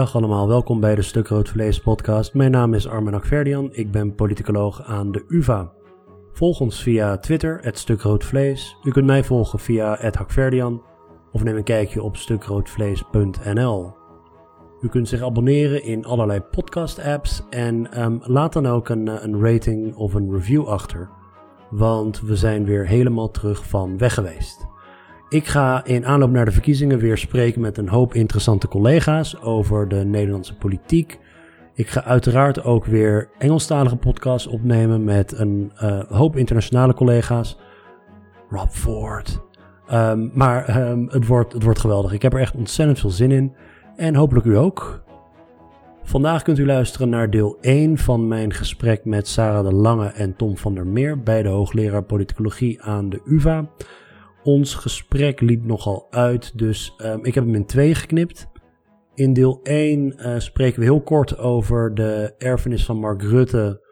Dag allemaal, welkom bij de Stuk Rood Vlees podcast. Mijn naam is Armen Akverdian, ik ben politicoloog aan de UvA. Volg ons via Twitter, het Stuk Rood Vlees. U kunt mij volgen via het Hakverdian of neem een kijkje op stukroodvlees.nl. U kunt zich abonneren in allerlei podcast-apps en ehm, laat dan ook een, eh, een rating of een review achter, want we zijn weer helemaal terug van weg geweest. Ik ga in aanloop naar de verkiezingen weer spreken met een hoop interessante collega's over de Nederlandse politiek. Ik ga uiteraard ook weer Engelstalige podcasts opnemen met een uh, hoop internationale collega's. Rob Ford. Um, maar um, het, wordt, het wordt geweldig. Ik heb er echt ontzettend veel zin in. En hopelijk u ook. Vandaag kunt u luisteren naar deel 1 van mijn gesprek met Sarah de Lange en Tom van der Meer, beide hoogleraar politicologie aan de UvA. Ons gesprek liep nogal uit, dus um, ik heb hem in twee geknipt. In deel 1 uh, eh, spreken we heel kort over de erfenis van Mark Rutte,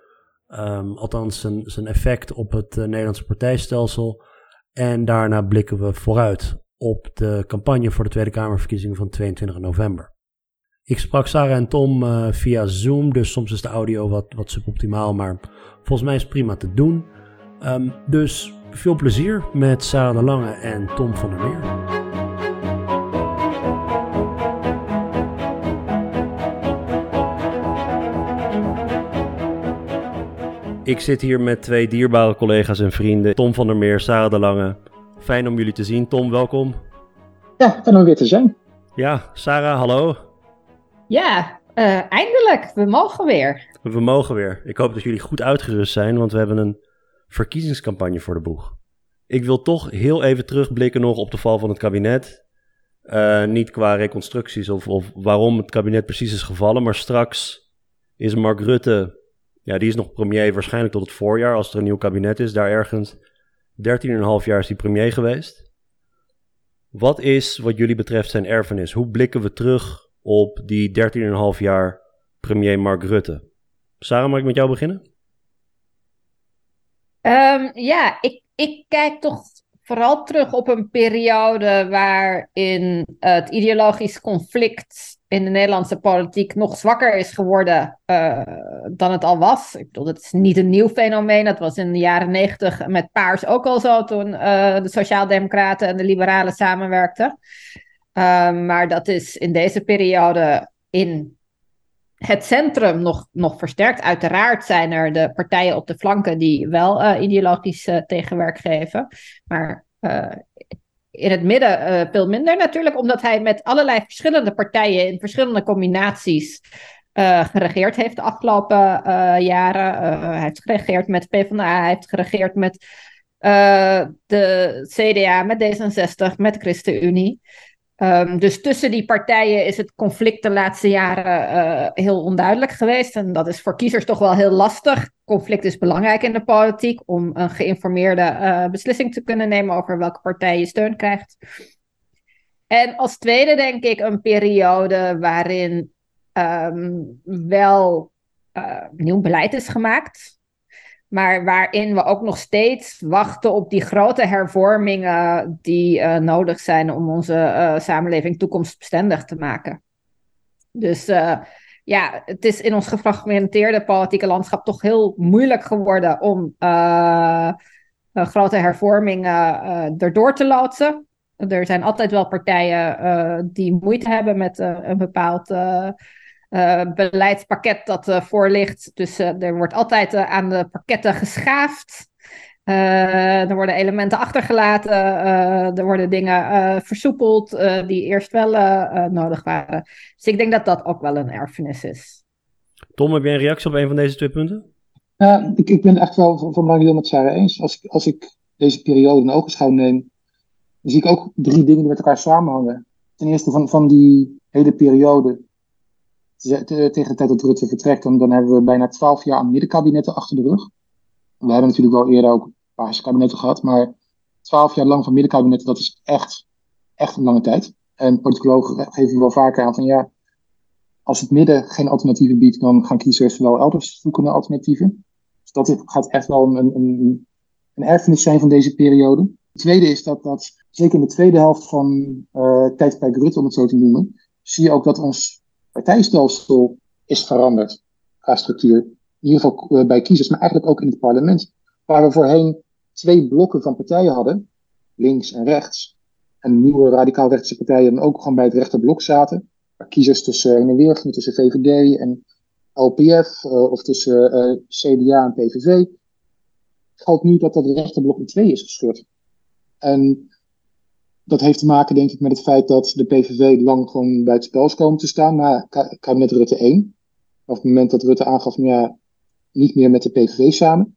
um, althans zijn, zijn effect op het uh, Nederlandse partijstelsel. En daarna blikken we vooruit op de campagne voor de Tweede Kamerverkiezingen van 22 november. Ik sprak Sarah en Tom uh, via Zoom, dus soms is de audio wat, wat suboptimaal, maar volgens mij is het prima te doen. Um, dus veel plezier met Sarah de Lange en Tom van der Meer. Ik zit hier met twee dierbare collega's en vrienden, Tom van der Meer, Sarah de Lange. Fijn om jullie te zien. Tom, welkom. Ja, fijn om weer te zijn. Ja, Sarah, hallo. Ja, uh, eindelijk. We mogen weer. We mogen weer. Ik hoop dat jullie goed uitgerust zijn, want we hebben een verkiezingscampagne voor de boeg. Ik wil toch heel even terugblikken nog op de val van het kabinet. Uh, niet qua reconstructies of, of waarom het kabinet precies is gevallen, maar straks is Mark Rutte, ja, die is nog premier waarschijnlijk tot het voorjaar als er een nieuw kabinet is, daar ergens. 13,5 jaar is hij premier geweest. Wat is wat jullie betreft zijn erfenis? Hoe blikken we terug op die 13,5 jaar premier Mark Rutte? Sarah, mag ik met jou beginnen? Um, ja, ik, ik kijk toch vooral terug op een periode waarin het ideologisch conflict in de Nederlandse politiek nog zwakker is geworden uh, dan het al was. Ik bedoel, het is niet een nieuw fenomeen. Dat was in de jaren negentig met Paars ook al zo toen uh, de Sociaaldemocraten en de Liberalen samenwerkten. Uh, maar dat is in deze periode in het centrum nog, nog versterkt. Uiteraard zijn er de partijen op de flanken die wel uh, ideologisch uh, tegenwerk geven. Maar uh, in het midden veel minder natuurlijk, omdat hij met allerlei verschillende partijen in verschillende combinaties geregeerd heeft de afgelopen jaren. hij heeft geregeerd met PvdA, hij heeft geregeerd met de CDA, met D66, met ChristenUnie. Um, dus tussen die partijen is het conflict de laatste jaren uh, heel onduidelijk geweest. En dat is voor kiezers toch wel heel lastig. Conflict is belangrijk in de politiek om een geïnformeerde uh, beslissing te kunnen nemen over welke partij je steun krijgt. En als tweede denk ik een periode waarin um, wel uh, nieuw beleid is gemaakt maar waarin we ook nog steeds wachten op die grote hervormingen die uh, nodig zijn om onze uh, samenleving toekomstbestendig te maken. Dus uh, ja, het is in ons gefragmenteerde politieke landschap toch heel moeilijk geworden om grote hervormingen erdoor te loodsen. Er zijn altijd wel partijen die moeite hebben met een bepaald uh, beleidspakket dat uh, voor ligt. Dus uh, er wordt altijd aan de pakketten geschaafd. er worden elementen achtergelaten. er worden dingen versoepeld die eerst wel nodig waren. Dus ik denk dat dat ook wel een erfenis is. Tom, heb jij een reactie op een van deze twee punten? Ja, ik, ik ben echt wel van, van Mario met Sarah eens. Als ik, als ik deze periode in ogenschouw neem, dan zie ik ook drie dingen die met elkaar samenhangen. Ten eerste van, van die hele periode tegen de tijd dat Rutte vertrekt, dan, hebben we bijna twaalf jaar aan middenkabinetten achter de rug. We hebben natuurlijk wel eerder ook basiskabinetten gehad, maar twaalf jaar lang van middenkabinetten, dat is echt, echt een lange tijd. En politicologen geven wel vaker aan van ja, als het midden geen alternatieven biedt, dan gaan kiezers wel elders zoeken naar alternatieven. Dus dat gaat echt wel een, een, een erfenis zijn van deze periode. Het tweede is dat, dat zeker in de tweede helft van uh, tijdperk Rutte, om het zo te noemen, zie je ook dat ons partijstelsel is veranderd qua structuur. In ieder geval bij kiezers, maar eigenlijk ook in het parlement. Waar we voorheen twee blokken van partijen hadden, links en rechts. En nieuwe radicaal-rechtse partijen dan ook gewoon bij het rechterblok zaten. Waar kiezers tussen heen en weer tussen VVD en LPF, uh, of tussen uh, CDA en PVV. Geldt nu dat dat rechterblok in twee is gescheurd. En dat heeft te maken, denk ik, met het feit dat de PVV lang gewoon bij het spel is komen te staan na kabinet Rutte 1. Op het moment dat Rutte aangaf, ja, niet meer met de PVV samen.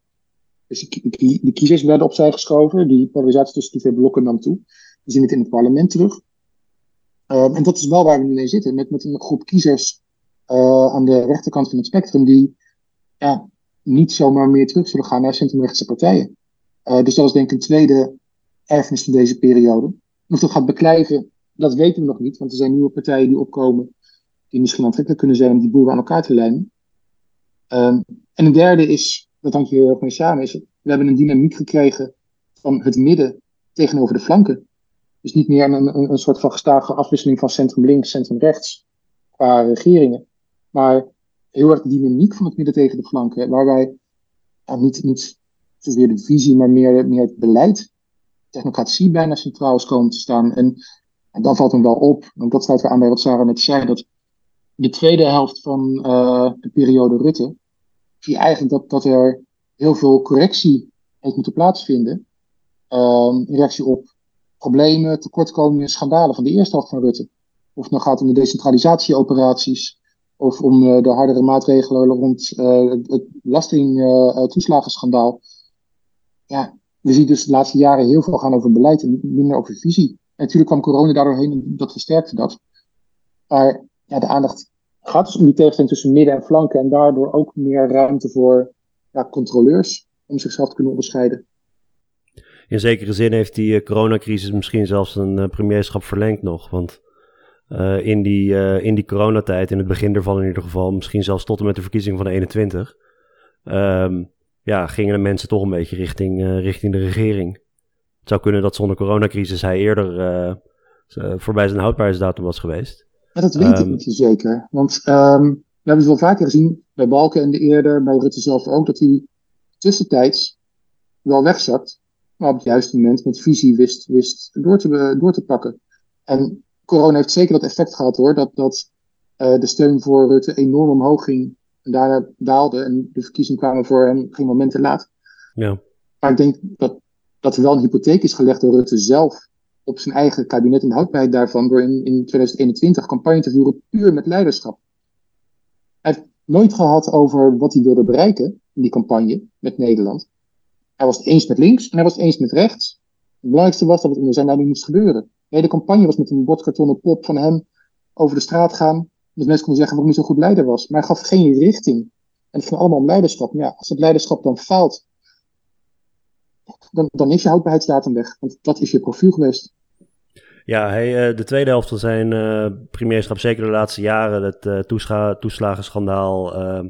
Dus de, kiezers werden opzij geschoven. Die polarisatie tussen die twee blokken nam toe. We zien het in het parlement terug. Uh, en dat is wel waar we nu mee zitten. Met, met een groep kiezers uh, aan de rechterkant van het spectrum. Die ja, niet zomaar meer terug zullen gaan naar centrumrechtse partijen. Uh, dus dat is denk ik een tweede erfenis van deze periode. Of dat gaat beklijven, dat weten we nog niet. Want er zijn nieuwe partijen die opkomen. Die misschien aantrekkelijk kunnen zijn om die boeren aan elkaar te lijnen. Um, en een derde is, dat hangt hier heel erg mee samen, is we hebben een dynamiek gekregen van het midden tegenover de flanken. Dus niet meer een, een, een soort van gestage afwisseling van centrum links, centrum rechts qua regeringen. Maar heel erg de dynamiek van het midden tegen de flanken. Waarbij ja, niet, niet zozeer de visie, maar meer, meer het beleid, technocratie bijna centraal is komen te staan. En, en dan valt hem wel op, want dat sluit weer aan bij wat Sarah net zei, dat de tweede helft van uh, de periode Rutte, zie je eigenlijk dat, dat er heel veel correctie heeft moeten plaatsvinden. Um, in reactie op problemen, tekortkomingen, schandalen van de eerste helft van Rutte. Of het nou gaat om de decentralisatieoperaties, of om uh, de hardere maatregelen rond uh, het belastingtoeslagenschandaal. ja, we zien dus de laatste jaren heel veel gaan over beleid en minder over visie. En natuurlijk kwam corona daardoor heen en dat versterkte dat. Maar ja, de aandacht gaat dus om die tegenstelling tussen midden en flanken en daardoor ook meer ruimte voor ja, controleurs om zichzelf te kunnen onderscheiden. In zekere zin heeft die uh, coronacrisis misschien zelfs een uh, premierschap verlengd nog. Want uh, in, die, in die coronatijd, in het begin ervan in ieder geval, misschien zelfs tot en met de verkiezing van de 21, um, ja, gingen de mensen toch een beetje richting, richting de regering. Het zou kunnen dat zonder coronacrisis hij eerder voorbij zijn houdbaarheidsdatum was geweest. Maar dat weet um, ik ehm, niet zeker. Want um, we hebben het wel vaker gezien bij Balken en de eerder, bij Rutte zelf ook, dat hij tussentijds wel wegzakt, maar op het juiste moment met visie wist, wist door, te, door te pakken. En corona heeft zeker dat effect gehad hoor, dat, dat uh, de steun voor Rutte enorm omhoog ging en daarna daalde en de verkiezingen kwamen voor hem geen moment te laat. Ja. Maar ik denk dat, dat er wel een hypotheek is gelegd door Rutte zelf op zijn eigen kabinet en de houdbaarheid daarvan door in, in 2021 campagne te voeren puur met leiderschap. Hij heeft nooit gehad over wat hij wilde bereiken in die campagne met Nederland. Hij was het eens met links en hij was het eens met rechts. Het belangrijkste was dat het onder zijn leiding moest gebeuren. De hele campagne was met een bordkartonnen pop van hem over de straat gaan. Dat mensen konden zeggen waarom hij zo goed leider was. Maar hij gaf geen richting. En het ging allemaal om leiderschap. Maar ja, als het leiderschap dan faalt, dan, dan is je houdbaarheidsdatum weg. Want dat is je profiel geweest. Ja, uh, de tweede helft van zijn uh, premierschap, zeker de laatste jaren, het uh, toeslagenschandaal ehm,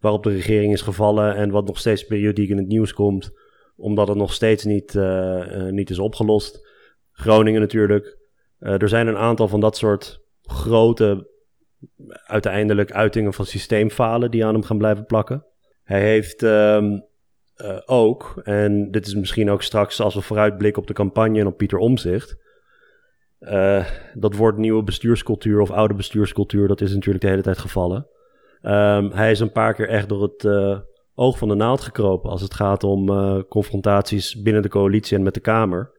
waarop de regering is gevallen en wat nog steeds periodiek in het nieuws komt, omdat het nog steeds niet, niet is opgelost. Groningen natuurlijk. er zijn een aantal van dat soort grote, uiteindelijk uitingen van systeemfalen die aan hem gaan blijven plakken. Hij heeft um, uh, ook, en dit is misschien ook straks als we vooruitblikken op de campagne en op Pieter Omzicht. Uh, dat woord nieuwe bestuurscultuur of oude bestuurscultuur, dat is natuurlijk de hele tijd gevallen. Um, hij is een paar keer echt door het uh, oog van de naald gekropen als het gaat om confrontaties binnen de coalitie en met de Kamer.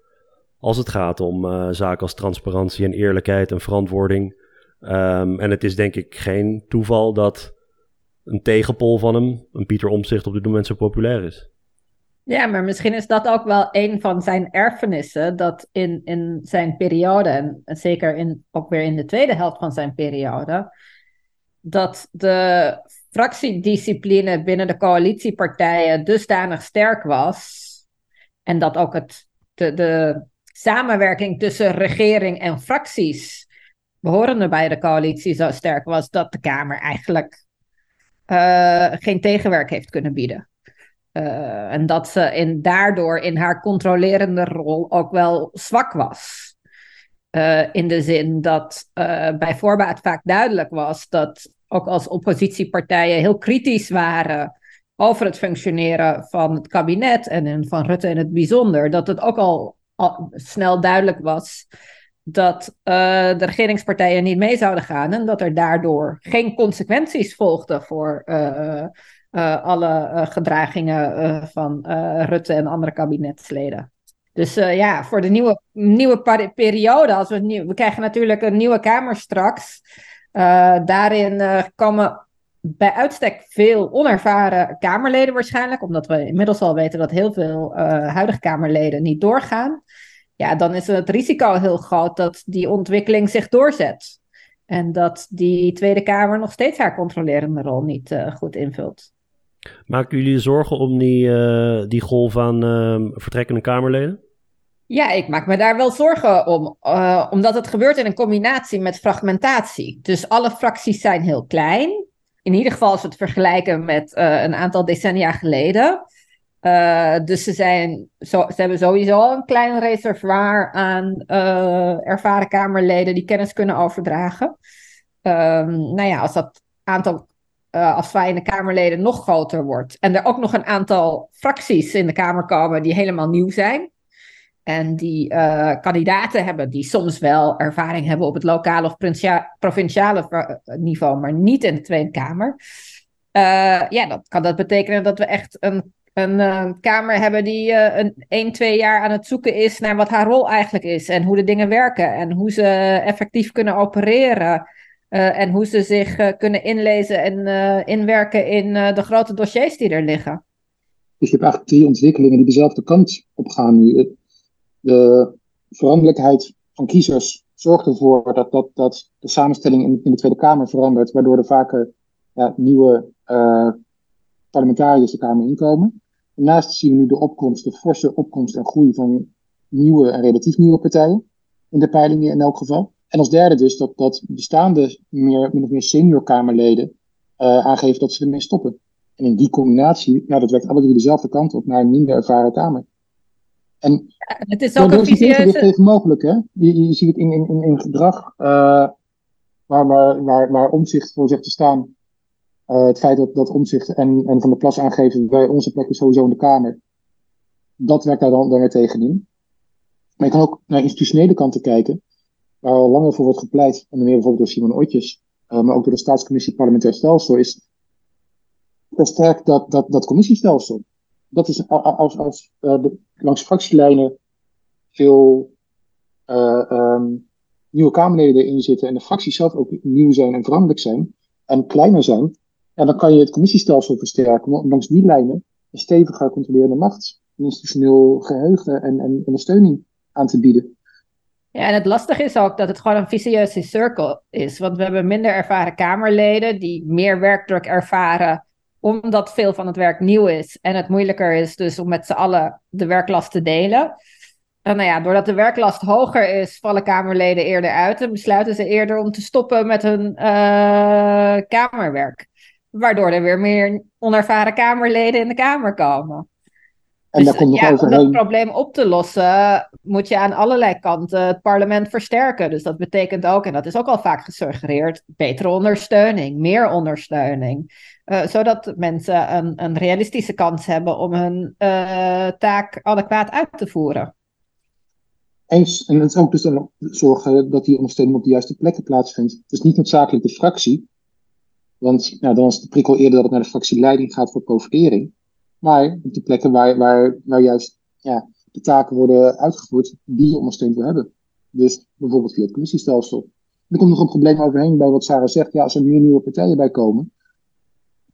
Als het gaat om zaken als transparantie en eerlijkheid en verantwoording. Um, en het is denk ik geen toeval dat een tegenpol van hem, een Pieter Omzicht, op dit moment zo populair is. Ja, maar misschien is dat ook wel een van zijn erfenissen, dat in, in zijn periode, en zeker in, ook weer in de tweede helft van zijn periode, dat de fractiediscipline binnen de coalitiepartijen dusdanig sterk was, en dat ook het, de, de samenwerking tussen regering en fracties behorende bij de coalitie zo sterk was, dat de Kamer eigenlijk uh, geen tegenwerk heeft kunnen bieden. Uh, en dat ze in, daardoor in haar controlerende rol ook wel zwak was. in de zin dat bij voorbaat vaak duidelijk was dat ook als oppositiepartijen heel kritisch waren over het functioneren van het kabinet en van Rutte in het bijzonder, dat het ook al, snel duidelijk was dat uh, de regeringspartijen niet mee zouden gaan en dat er daardoor geen consequenties volgden voor uh, uh, alle gedragingen van Rutte en andere kabinetsleden. Dus ja, voor de nieuwe, nieuwe periode, als we, nieuw, we krijgen natuurlijk een nieuwe Kamer straks. daarin komen bij uitstek veel onervaren Kamerleden waarschijnlijk, omdat we inmiddels al weten dat heel veel huidige Kamerleden niet doorgaan. Ja, dan is het risico heel groot dat die ontwikkeling zich doorzet. En dat die Tweede Kamer nog steeds haar controlerende rol niet uh, goed invult. Maken jullie zorgen om die, uh, die golf aan vertrekkende Kamerleden? Ja, ik maak me daar wel zorgen om, omdat het gebeurt in een combinatie met fragmentatie. Dus alle fracties zijn heel klein in ieder geval als we het vergelijken met uh, een aantal decennia geleden. Uh, dus ze, zijn, ze hebben sowieso een klein reservoir aan uh, ervaren Kamerleden die kennis kunnen overdragen. Um, nou ja, als dat aantal afzwaaiende Kamerleden nog groter wordt en er ook nog een aantal fracties in de Kamer komen die helemaal nieuw zijn, en die uh, kandidaten hebben die soms wel ervaring hebben op het lokale of provinciale eh, niveau, maar niet in de Tweede Kamer. Uh, ja, dat kan dat betekenen dat we echt een, een uh, Kamer hebben die een 1, 2 jaar aan het zoeken is naar wat haar rol eigenlijk is en hoe de dingen werken en hoe ze effectief kunnen opereren. en hoe ze zich kunnen inlezen en inwerken in de grote dossiers die er liggen. Dus je hebt eigenlijk drie ontwikkelingen die dezelfde kant op gaan nu de veranderlijkheid van kiezers zorgt ervoor dat, dat, dat de samenstelling in, in de Tweede Kamer verandert, waardoor er vaker ja, nieuwe uh, parlementariërs de Kamer inkomen. Daarnaast zien we nu de opkomst, de forse opkomst en groei van nieuwe en relatief nieuwe partijen. In de peilingen in elk geval. En als derde dus dat, dat bestaande meer, min of meer senior Kamerleden uh, aangeven dat ze ermee stoppen. En in die combinatie, nou, dat werkt alle drie dezelfde kant op naar een minder ervaren Kamer. En ja, het is ook een vicieuze... mogelijk, hè? Je, je ziet het in, in, in gedrag uh, waar, waar, waar, waar omzicht voor zegt te staan. Uh, het feit dat, dat omzicht en, en Van de Plas aangeven bij onze plek is sowieso in de Kamer. Dat werkt daar dan, dan tegenin. Maar je kan ook naar institutionele kanten kijken, waar al langer voor wordt gepleit, onder meer bijvoorbeeld door Simon Otjes, uh, maar ook door de Staatscommissie Parlementair Stelsel, is versterkt dat, dat, dat commissiestelsel dat is als, als uh, de, langs fractielijnen veel um, nieuwe Kamerleden in zitten en de fracties zelf ook nieuw zijn en veranderlijk zijn en kleiner zijn, en dan kan je het commissiestelsel versterken om langs die lijnen een steviger controlerende macht, institutioneel geheugen en, en ondersteuning aan te bieden. Ja, en het lastige is ook dat het gewoon een vicieuze cirkel is. Want we hebben minder ervaren Kamerleden die meer werkdruk ervaren omdat veel van het werk nieuw is en het moeilijker is dus om met z'n allen de werklast te delen. En nou ja, doordat de werklast hoger is, vallen Kamerleden eerder uit en besluiten ze eerder om te stoppen met hun uh, Kamerwerk. Waardoor er weer meer onervaren Kamerleden in de Kamer komen. En dus, komt ja, om dat probleem op te lossen, moet je aan allerlei kanten het parlement versterken. Dus dat betekent ook, en dat is ook al vaak gesuggereerd, betere ondersteuning, meer ondersteuning. Uh, zodat mensen een, een, realistische kans hebben om hun uh, taak adequaat uit te voeren. Eens, en het is ook dus dan zorgen dat die ondersteuning op de juiste plekken plaatsvindt. Dus niet noodzakelijk de fractie, want nou, dan is de prikkel eerder dat het naar de fractieleiding gaat voor profilering. Maar op de plekken waar, waar, waar juist ja, de taken worden uitgevoerd die je ondersteund wil hebben. Dus bijvoorbeeld via het commissiestelsel. Er komt nog een probleem overheen bij wat Sarah zegt. Ja, als er meer nieuwe partijen bij komen.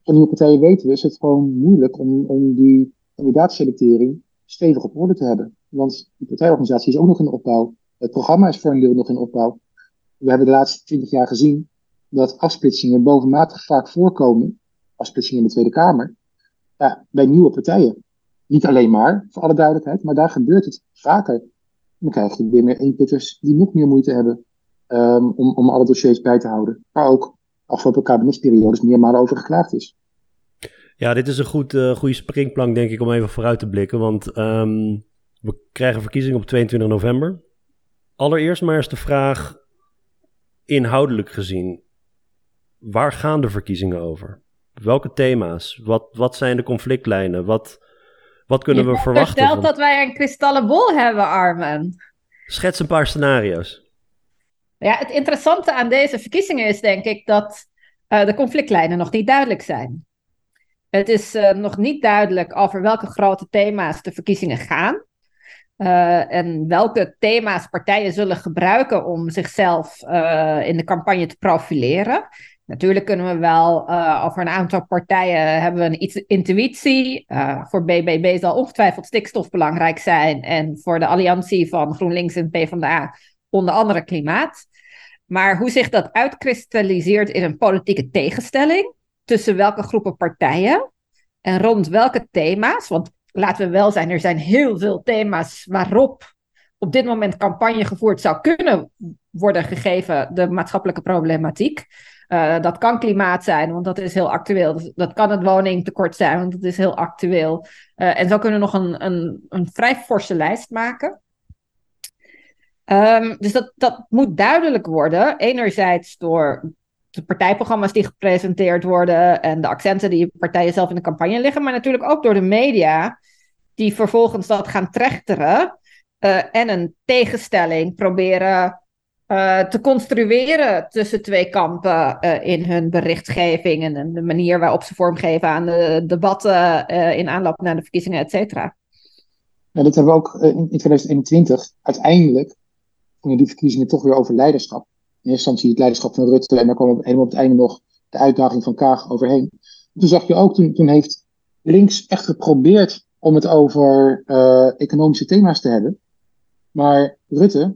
Van nieuwe partijen weten we, is het gewoon moeilijk om, om die kandidaatselectering stevig op orde te hebben. Want die partijorganisatie is ook nog in opbouw. Het programma is voor een deel nog in opbouw. We hebben de laatste twintig jaar gezien dat afsplitsingen bovenmatig vaak voorkomen. Afsplitsingen in de Tweede Kamer ja, bij nieuwe partijen. Niet alleen maar, voor alle duidelijkheid, maar daar gebeurt het vaker. Dan krijg je weer meer eenpitters die nog meer moeite hebben um, om, om alle dossiers bij te houden. Maar ook afgelopen kabinetsperiodes meermalen over geklaagd is. Ja, dit is een goed, uh, goede springplank, denk ik, om even vooruit te blikken. Want um, we krijgen verkiezingen op 22 november. Allereerst maar eens de vraag, inhoudelijk gezien, waar gaan de verkiezingen over? Welke thema's? Wat, wat zijn de conflictlijnen? Wat, wat kunnen we verwachten? Je vertelt dat wij een kristallenbol hebben, Armen. Schets een paar scenario's. Ja, het interessante aan deze verkiezingen is denk ik dat uh, de conflictlijnen nog niet duidelijk zijn. Het is uh, nog niet duidelijk over welke grote thema's de verkiezingen gaan. Uh, en welke thema's partijen zullen gebruiken om zichzelf in de campagne te profileren. Natuurlijk kunnen we wel over een aantal partijen hebben we een iets intuïtie. voor BBB zal ongetwijfeld stikstof belangrijk zijn. En voor de alliantie van GroenLinks en PvdA onder andere klimaat. Maar hoe zich dat uitkristalliseert in een politieke tegenstelling tussen welke groepen partijen en rond welke thema's, want laten we wel zijn, er zijn heel veel thema's waarop op dit moment campagne gevoerd zou kunnen worden gegeven de maatschappelijke problematiek. Uh, dat kan klimaat zijn, want dat is heel actueel. Dat kan het woningtekort zijn, want dat is heel actueel. Uh, en zo kunnen we nog een, een, een vrij forse lijst maken. Um, dus dat, dat moet duidelijk worden. Enerzijds door de partijprogramma's die gepresenteerd worden en de accenten die partijen zelf in de campagne liggen, maar natuurlijk ook door de media, die vervolgens dat gaan trechteren uh, en een tegenstelling proberen uh, te construeren tussen twee kampen uh, in hun berichtgeving en de manier waarop ze vormgeven aan de debatten in aanloop naar de verkiezingen, et cetera. Ja, dat hebben we ook in, in 2021 uiteindelijk gingen die verkiezingen toch weer over leiderschap. In eerste instantie het leiderschap van Rutte en daar kwam helemaal op het einde nog de uitdaging van Kaag overheen. Toen zag je ook, toen, heeft links echt geprobeerd om het over economische thema's te hebben. Maar Rutte,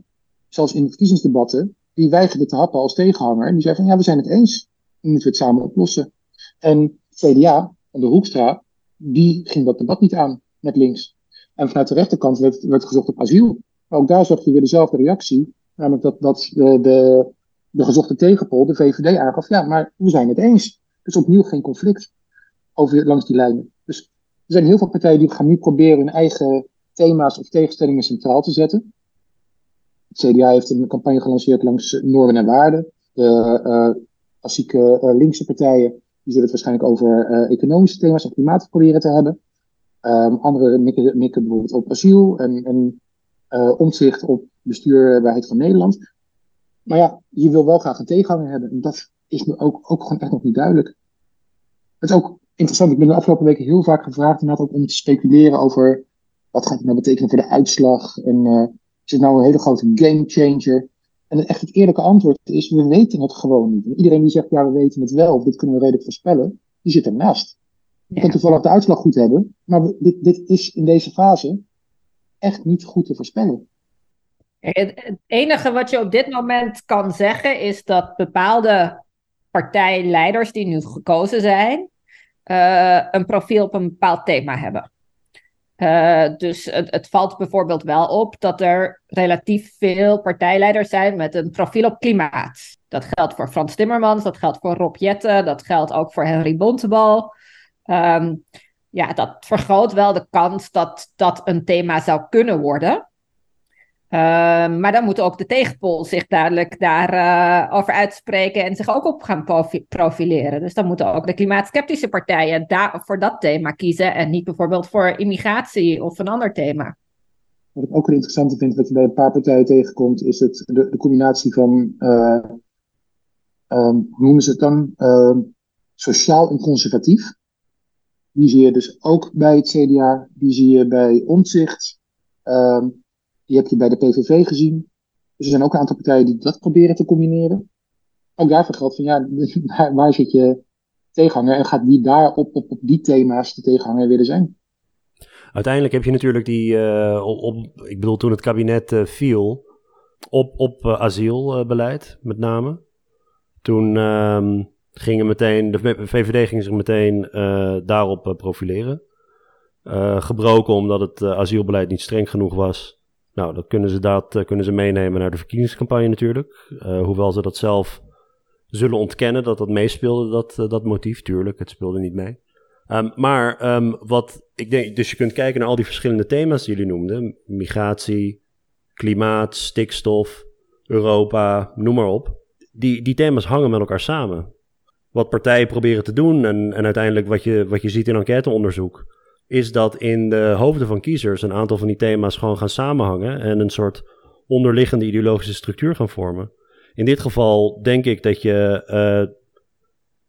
zelfs in de verkiezingsdebatten, die weigerde te happen als tegenhanger. En die zei van ja, we zijn het eens. Dan moeten we het samen oplossen. En CDA van de Hoekstra, die ging dat debat niet aan met links. En vanuit de rechterkant werd, werd gezocht op asiel. Maar ook daar zag je weer dezelfde reactie. Namelijk dat, dat de, de, de gezochte tegenpol, de VVD, aangaf: ja, maar we zijn het eens. Dus opnieuw geen conflict over, langs die lijnen. Dus er zijn heel veel partijen die gaan nu proberen hun eigen thema's of tegenstellingen centraal te zetten. Het CDA heeft een campagne gelanceerd langs normen en waarden. De uh, klassieke uh, linkse partijen die zullen het waarschijnlijk over uh, economische thema's en klimaat proberen te hebben. Um, anderen mikken, mikken bijvoorbeeld op asiel en, en omzicht op bestuurbaarheid van Nederland. Maar ja, je wil wel graag een tegenhanger hebben. En dat is nu ook, ook gewoon echt nog niet duidelijk. Het is ook interessant. Ik ben de afgelopen weken heel vaak gevraagd inderdaad om te speculeren over wat gaat het nou betekenen voor de uitslag. En is nou een hele grote game changer? En echt het eerlijke antwoord is, we weten het gewoon niet. En iedereen die zegt, ja, we weten het wel, of dit kunnen we redelijk voorspellen, die zit ernaast. Je kan toevallig de uitslag goed hebben, maar dit, dit is in deze fase echt niet goed te voorspellen. Het enige wat je op dit moment kan zeggen is dat bepaalde partijleiders die nu gekozen zijn, uh, een profiel op een bepaald thema hebben. Uh, dus het, valt bijvoorbeeld wel op dat er relatief veel partijleiders zijn met een profiel op klimaat. Dat geldt voor Frans Timmermans, dat geldt voor Rob Jetten, dat geldt ook voor Henry Bontebal. Um, ja, dat vergroot wel de kans dat dat een thema zou kunnen worden. Uh, maar dan moet ook de tegenpol zich duidelijk daarover uh, over uitspreken en zich ook op gaan profileren. Dus dan moeten ook de klimaatskeptische partijen daar, voor dat thema kiezen en niet bijvoorbeeld voor immigratie of een ander thema. Wat ik ook een interessante vind, wat je bij een paar partijen tegenkomt, is het, de, de combinatie van, uh, hoe noemen ze het dan, ehm, sociaal en conservatief. Die zie je dus ook bij het CDA. Die zie je bij Omtzigt. Um, die heb je bij de PVV gezien. Dus er zijn ook een aantal partijen die dat proberen te combineren. Ook daarvoor geldt van ja, waar, zit je tegenhanger en gaat die daar op, op, op die thema's de tegenhanger willen zijn? Uiteindelijk heb je natuurlijk die, uh, op, ik bedoel toen het kabinet uh, viel, op, op uh, asielbeleid met name. Toen um, gingen meteen, de VVD ging zich meteen daarop profileren. Gebroken omdat het asielbeleid niet streng genoeg was. Nou, dat kunnen ze, dat, kunnen ze meenemen naar de verkiezingscampagne natuurlijk. hoewel ze dat zelf zullen ontkennen dat dat meespeelde, dat, dat motief. Tuurlijk, het speelde niet mee. Um, maar um, wat ik denk, dus je kunt kijken naar al die verschillende thema's die jullie noemden: migratie, klimaat, stikstof, Europa, noem maar op. Die, die thema's hangen met elkaar samen. Wat partijen proberen te doen en, en uiteindelijk wat je, wat je ziet in enquêteonderzoek, is dat in de hoofden van kiezers een aantal van die thema's gewoon gaan samenhangen en een soort onderliggende ideologische structuur gaan vormen. In dit geval denk ik dat je uh,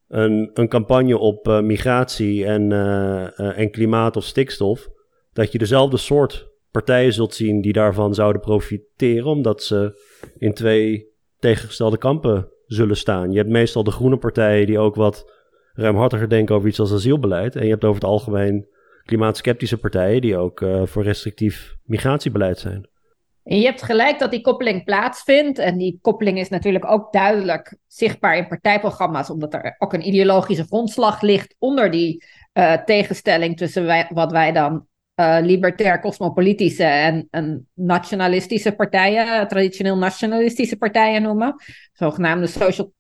een, een campagne op uh, migratie en, uh, en klimaat of stikstof, dat je dezelfde soort partijen zult zien die daarvan zouden profiteren, omdat ze in twee tegengestelde kampen zullen staan. Je hebt meestal de groene partijen die ook wat ruimhartiger denken over iets als asielbeleid. En je hebt over het algemeen klimaatskeptische partijen die ook uh, voor restrictief migratiebeleid zijn. En je hebt gelijk dat die koppeling plaatsvindt. En die koppeling is natuurlijk ook duidelijk zichtbaar in partijprogramma's, omdat er ook een ideologische grondslag ligt onder die uh, tegenstelling tussen wat wij dan uh, libertair cosmopolitische en, en, nationalistische partijen, traditioneel nationalistische partijen noemen, zogenaamde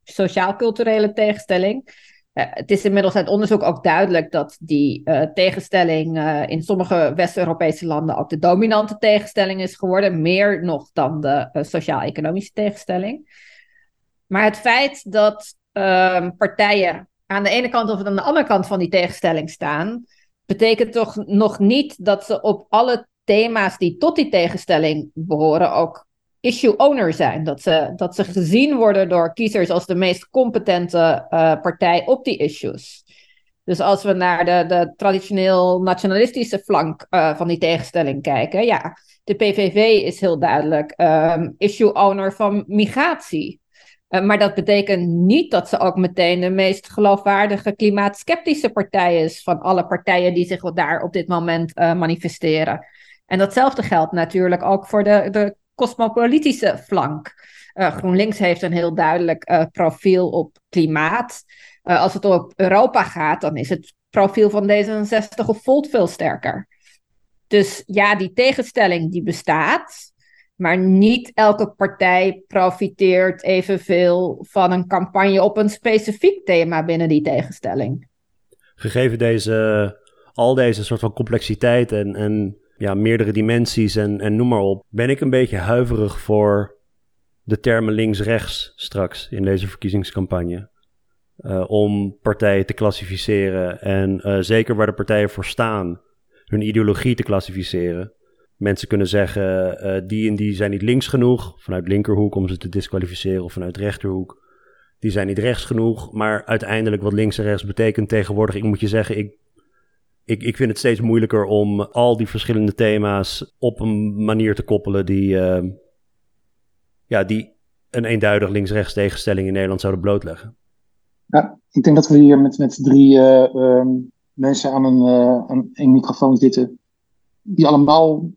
sociaal-culturele tegenstelling. Uh, het is inmiddels uit onderzoek ook duidelijk dat die uh, tegenstelling in sommige West-Europese landen ook de dominante tegenstelling is geworden, meer nog dan de sociaal-economische tegenstelling. Maar het feit dat ehm, partijen aan de ene kant of aan de andere kant van die tegenstelling staan, betekent toch nog niet dat ze op alle thema's die tot die tegenstelling behoren ook issue owner zijn. Dat ze, dat ze gezien worden door kiezers als de meest competente uh, partij op die issues. Dus als we naar de, de traditioneel nationalistische flank uh, van die tegenstelling kijken, ja, de PVV is heel duidelijk um, issue owner van migratie. Uh, maar dat betekent niet dat ze ook meteen de meest geloofwaardige klimaatskeptische partij is van alle partijen die zich daar op dit moment manifesteren. En datzelfde geldt natuurlijk ook voor de, de cosmopolitische flank. Uh, GroenLinks heeft een heel duidelijk profiel op klimaat. als het op Europa gaat, dan is het profiel van D66 of Volt veel sterker. Dus ja, die tegenstelling die bestaat. Maar niet elke partij profiteert evenveel van een campagne op een specifiek thema binnen die tegenstelling. Gegeven deze, al deze soort van complexiteit en, en ja, meerdere dimensies en, en noem maar op, ben ik een beetje huiverig voor de termen links-rechts straks in deze verkiezingscampagne. Uh, om partijen te klassificeren en uh, zeker waar de partijen voor staan, hun ideologie te klassificeren. Mensen kunnen zeggen, uh, die en die zijn niet links genoeg, vanuit linkerhoek om ze te disqualificeren, of vanuit rechterhoek. Die zijn niet rechts genoeg, maar uiteindelijk wat links en rechts betekent tegenwoordig, ik moet je zeggen, ik, ik, ik vind het steeds moeilijker om al die verschillende thema's op een manier te koppelen die, uh, ja, die een eenduidig links-rechts tegenstelling in Nederland zouden blootleggen. Ik denk dat we hier met, met drie uh, mensen aan een, een microfoon zitten, die allemaal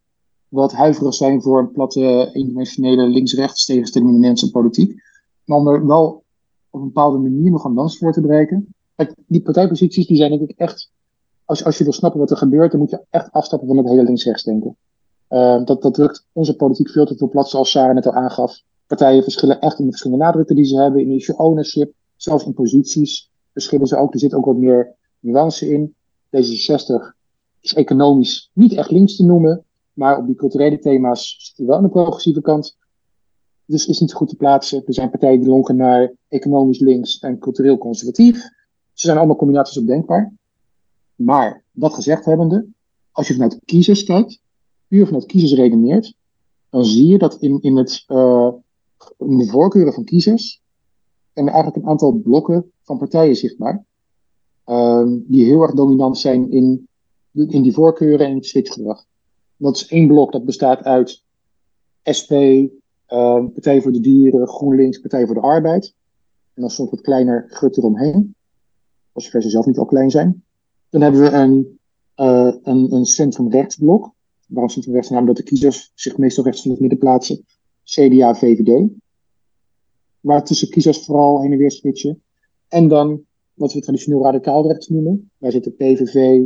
wat huiverig zijn voor een platte, eendimensionele links-rechts tegenstelling in de Nederlandse politiek. Maar om er wel op een bepaalde manier nog een dans voor te. Kijk, die partijposities die zijn denk ik echt, als, als je wil snappen wat er gebeurt, dan moet je echt afstappen van het hele links-rechts denken. Uh, dat, dat drukt onze politiek veel te veel plat, zoals Sarah net al aangaf. Partijen verschillen echt in de verschillende nadrukken die ze hebben, in issue ownership, zelfs in posities verschillen ze ook. Er zit ook wat meer nuance in. D66 is economisch niet echt links te noemen. Maar op die culturele thema's zit hij wel aan de progressieve kant. Dus is niet goed te plaatsen. Er zijn partijen die lonken naar economisch links en cultureel conservatief. Ze zijn allemaal combinaties op denkbaar. Maar dat gezegd hebbende, als je vanuit kiezers kijkt, puur vanuit kiezers redeneert, dan zie je dat in, in, het, uh, in de voorkeuren van kiezers en eigenlijk een aantal blokken van partijen zichtbaar. Uh, die heel erg dominant zijn in, in die voorkeuren en het switchgedrag. Dat is één blok dat bestaat uit SP, ehm, Partij voor de Dieren, GroenLinks, Partij voor de Arbeid. En dan soms wat kleiner gut eromheen. Als ze zelf niet al klein zijn. Dan hebben we een, uh, een, een centrum-rechtsblok. Waarom centrum-rechts? Namelijk dat de kiezers zich meestal rechts van het midden plaatsen. CDA, VVD. Waar tussen kiezers vooral heen en weer switchen. En dan wat we traditioneel radicaal rechts noemen. Daar zitten PVV,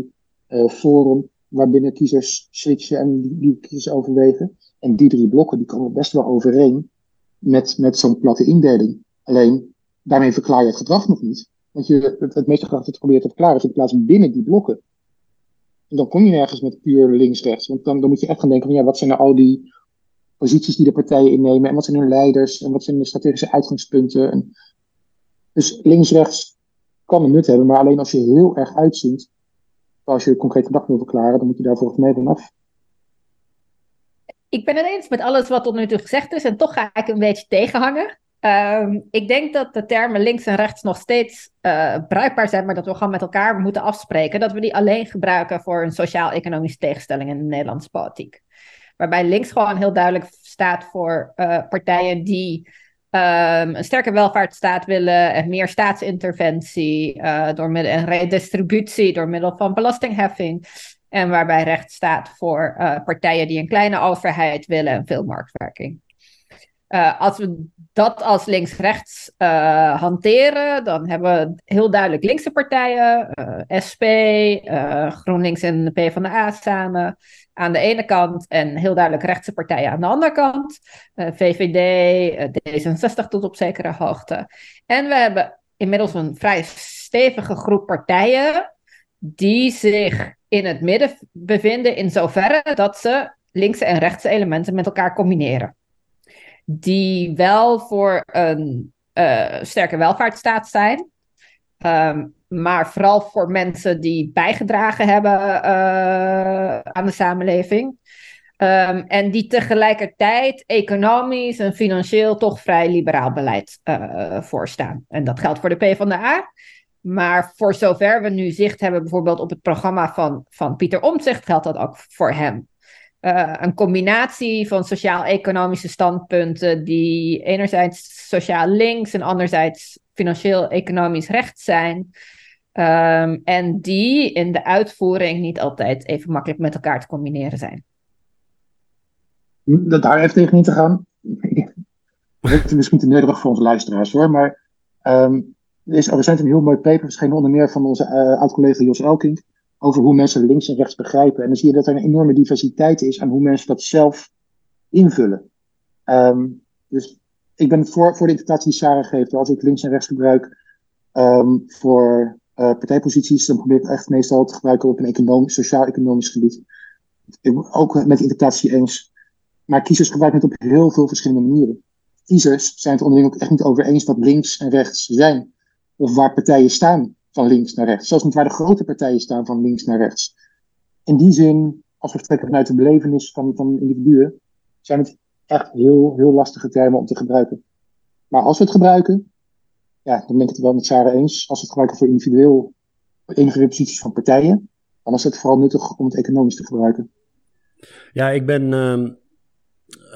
uh, Forum, waarbinnen kiezers switchen en die, die kiezers overwegen. En die drie blokken die komen best wel overeen met, met zo'n platte indeling. Alleen, daarmee verklaar je het gedrag nog niet. Want je, het, het meeste je probeert te verklaren in plaats binnen die blokken. En dan kom je nergens met puur links-rechts. Want dan, dan moet je echt gaan denken van ja, wat zijn nou al die posities die de partijen innemen en wat zijn hun leiders en wat zijn de strategische uitgangspunten. En dus links-rechts kan een nut hebben, maar alleen als je heel erg uitzoomt, als je concrete dag wil verklaren, dan moet je daar volgens mij vanaf. Ik ben het eens met alles wat tot nu toe gezegd is en toch ga ik een beetje tegenhangen. Um, ik denk dat de termen links en rechts nog steeds uh, bruikbaar zijn, maar dat we gewoon met elkaar moeten afspreken dat we die alleen gebruiken voor een sociaal-economische tegenstelling in de Nederlandse politiek. Waarbij links gewoon heel duidelijk staat voor uh, partijen die um, een sterke welvaartsstaat willen en meer staatsinterventie uh, door middel en redistributie door middel van belastingheffing. En waarbij rechts staat voor partijen die een kleine overheid willen en veel marktwerking. Uh, als we dat als links-rechts uh, hanteren, dan hebben we heel duidelijk linkse partijen, uh, SP, GroenLinks en de PvdA samen aan de ene kant en heel duidelijk rechtse partijen aan de andere kant. VVD, D66 tot op zekere hoogte. En we hebben inmiddels een vrij stevige groep partijen die zich in het midden bevinden in zoverre dat ze linkse en rechtse elementen met elkaar combineren die wel voor een uh, sterke welvaartsstaat zijn. Um, maar vooral voor mensen die bijgedragen hebben uh, aan de samenleving. Um, en die tegelijkertijd economisch en financieel toch vrij liberaal beleid uh, voorstaan. En dat geldt voor de PvdA. Maar voor zover we nu zicht hebben, bijvoorbeeld op het programma van, van Pieter Omtzigt, geldt dat ook voor hem. Uh, een combinatie van sociaal-economische standpunten die enerzijds sociaal links en anderzijds financieel-economisch rechts zijn. Um, en die in de uitvoering niet altijd even makkelijk met elkaar te combineren zijn. Daar even tegen in te gaan. Het is misschien te nederig voor onze luisteraars hoor, maar um, er is recent een heel mooi paper verschenen onder meer van onze uh, oud-collega Jos Elking over hoe mensen links en rechts begrijpen. En dan zie je dat er een enorme diversiteit is aan hoe mensen dat zelf invullen. Um, dus ik ben voor, voor de interpretatie die Sarah geeft. Als ik links en rechts gebruik um, voor uh, partijposities, dan probeer ik echt meestal te gebruiken op een economisch, sociaal-economisch gebied. Ik ook met de interpretatie eens. Maar kiezers gebruiken het op heel veel verschillende manieren. Kiezers zijn het onderling ook echt niet over eens wat links en rechts zijn. Of waar partijen staan van links naar rechts. Zelfs niet waar de grote partijen staan van links naar rechts. In die zin, als we vertrekken vanuit de belevenis van, van individuen, zijn het echt heel, heel lastige termen om te gebruiken. Maar als we het gebruiken, ja, dan ben ik het wel met Sarah eens. Als we het gebruiken voor individueel, individuele posities van partijen, dan is het vooral nuttig om het economisch te gebruiken. Ja, ik ben. Uh,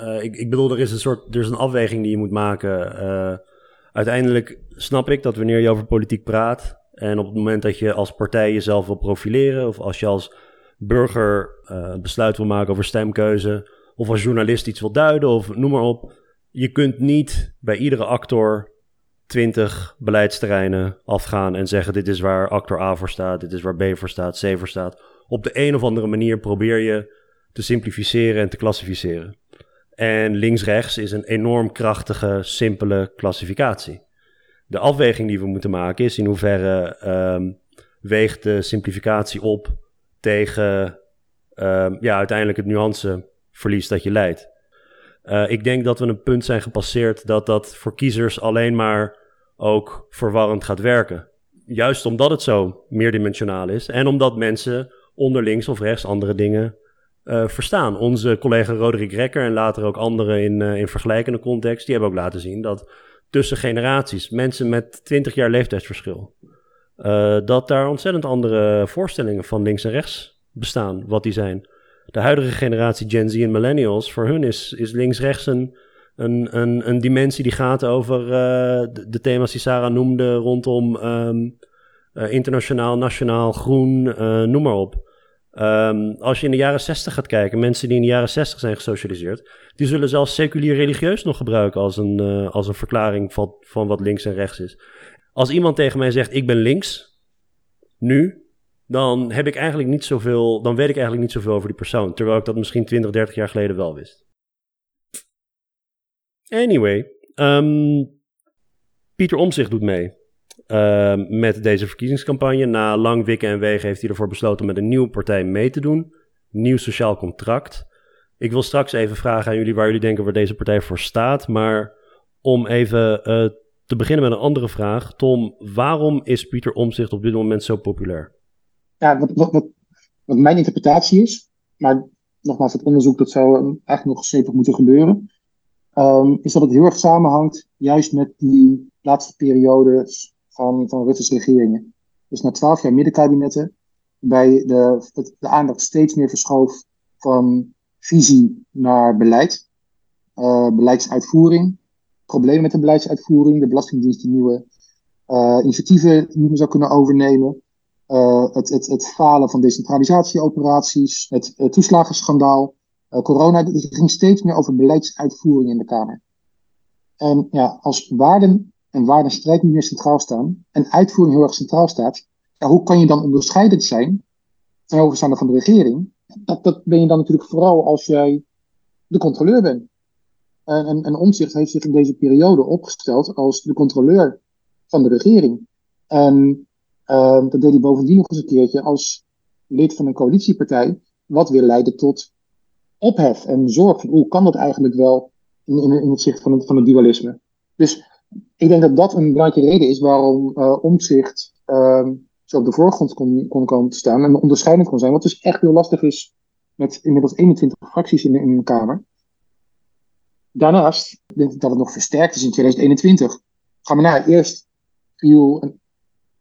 uh, ik, ik bedoel, er is een soort. Er is een afweging die je moet maken. Uh, uiteindelijk snap ik dat wanneer je over politiek praat. En op het moment dat je als partij jezelf wil profileren, of als je als burger uh, besluit wil maken over stemkeuze, of als journalist iets wil duiden, of noem maar op. Je kunt niet bij iedere actor twintig beleidsterreinen afgaan en zeggen: dit is waar actor A voor staat, dit is waar B voor staat, C voor staat. Op de een of andere manier probeer je te simplificeren en te klassificeren. En links-rechts is een enorm krachtige, simpele klassificatie de afweging die we moeten maken is in hoeverre um, weegt de simplificatie op tegen um, ja, uiteindelijk het nuanceverlies dat je leidt. Uh, ik denk dat we een punt zijn gepasseerd dat dat voor kiezers alleen maar ook verwarrend gaat werken. Juist omdat het zo meerdimensionaal is en omdat mensen onder links of rechts andere dingen uh, verstaan. Onze collega Roderick Rekker en later ook anderen in, uh, in vergelijkende context, die hebben ook laten zien dat tussen generaties, mensen met 20 jaar leeftijdsverschil. Uh, dat daar ontzettend andere voorstellingen van links en rechts bestaan, wat die zijn. De huidige generatie Gen Z en millennials, voor hun is, is links-rechts een, een, een, dimensie die gaat over uh, de, thema's die Sarah noemde rondom um, uh, internationaal, nationaal, groen, noem maar op. Um, als je in de jaren 60 gaat kijken, mensen die in de jaren 60 zijn gesocialiseerd, die zullen zelfs seculier religieus nog gebruiken als een, uh, als een verklaring van, van wat links en rechts is. Als iemand tegen mij zegt: Ik ben links, nu, dan heb ik eigenlijk niet zoveel, dan weet ik eigenlijk niet zoveel over die persoon. Terwijl ik dat misschien 20, 30 jaar geleden wel wist. Anyway, um, Pieter Omzicht doet mee. Uh, met deze verkiezingscampagne. Na lang wikken en wegen heeft hij ervoor besloten met een nieuwe partij mee te doen. Nieuw sociaal contract. Ik wil straks even vragen aan jullie waar jullie denken waar deze partij voor staat. Maar om even uh, te beginnen met een andere vraag. Tom, waarom is Pieter Omzicht op dit moment zo populair? Ja, wat, wat, wat, mijn interpretatie is, maar nogmaals, het onderzoek dat zou eigenlijk nog stevig moeten gebeuren, um, is dat het heel erg samenhangt juist met die laatste periode van, van Rutte's regeringen. Dus na twaalf jaar middenkabinetten, bij de, de aandacht steeds meer verschoof van visie naar beleid, uh, beleidsuitvoering, problemen met de beleidsuitvoering, de Belastingdienst die nieuwe uh, initiatieven niet meer zou kunnen overnemen, uh, het, het, het falen van decentralisatieoperaties, het, het toeslagenschandaal, corona, het ging steeds meer over beleidsuitvoering in de Kamer. En ja, als waarden en waardenstrijd niet meer centraal staan en uitvoering heel erg centraal staat, ja, hoe kan je dan onderscheidend zijn ten overstaande van de regering? Dat, dat ben je dan natuurlijk vooral als jij de controleur bent. En, en, en Omtzigt heeft zich in deze periode opgesteld als de controleur van de regering. En uh, dat deed hij bovendien nog eens een keertje als lid van een coalitiepartij, wat weer leiden tot ophef en zorg. Hoe kan dat eigenlijk wel in, in, in het zicht van van het dualisme? Dus ik denk dat dat een belangrijke reden is waarom uh, Omtzigt uh, zo op de voorgrond kon, kon komen te staan en onderscheidend kon zijn. Wat dus echt heel lastig is met inmiddels 21 fracties in, in de Kamer. Daarnaast denk ik dat het nog versterkt is in 2021. Gaan we naar eerst viel,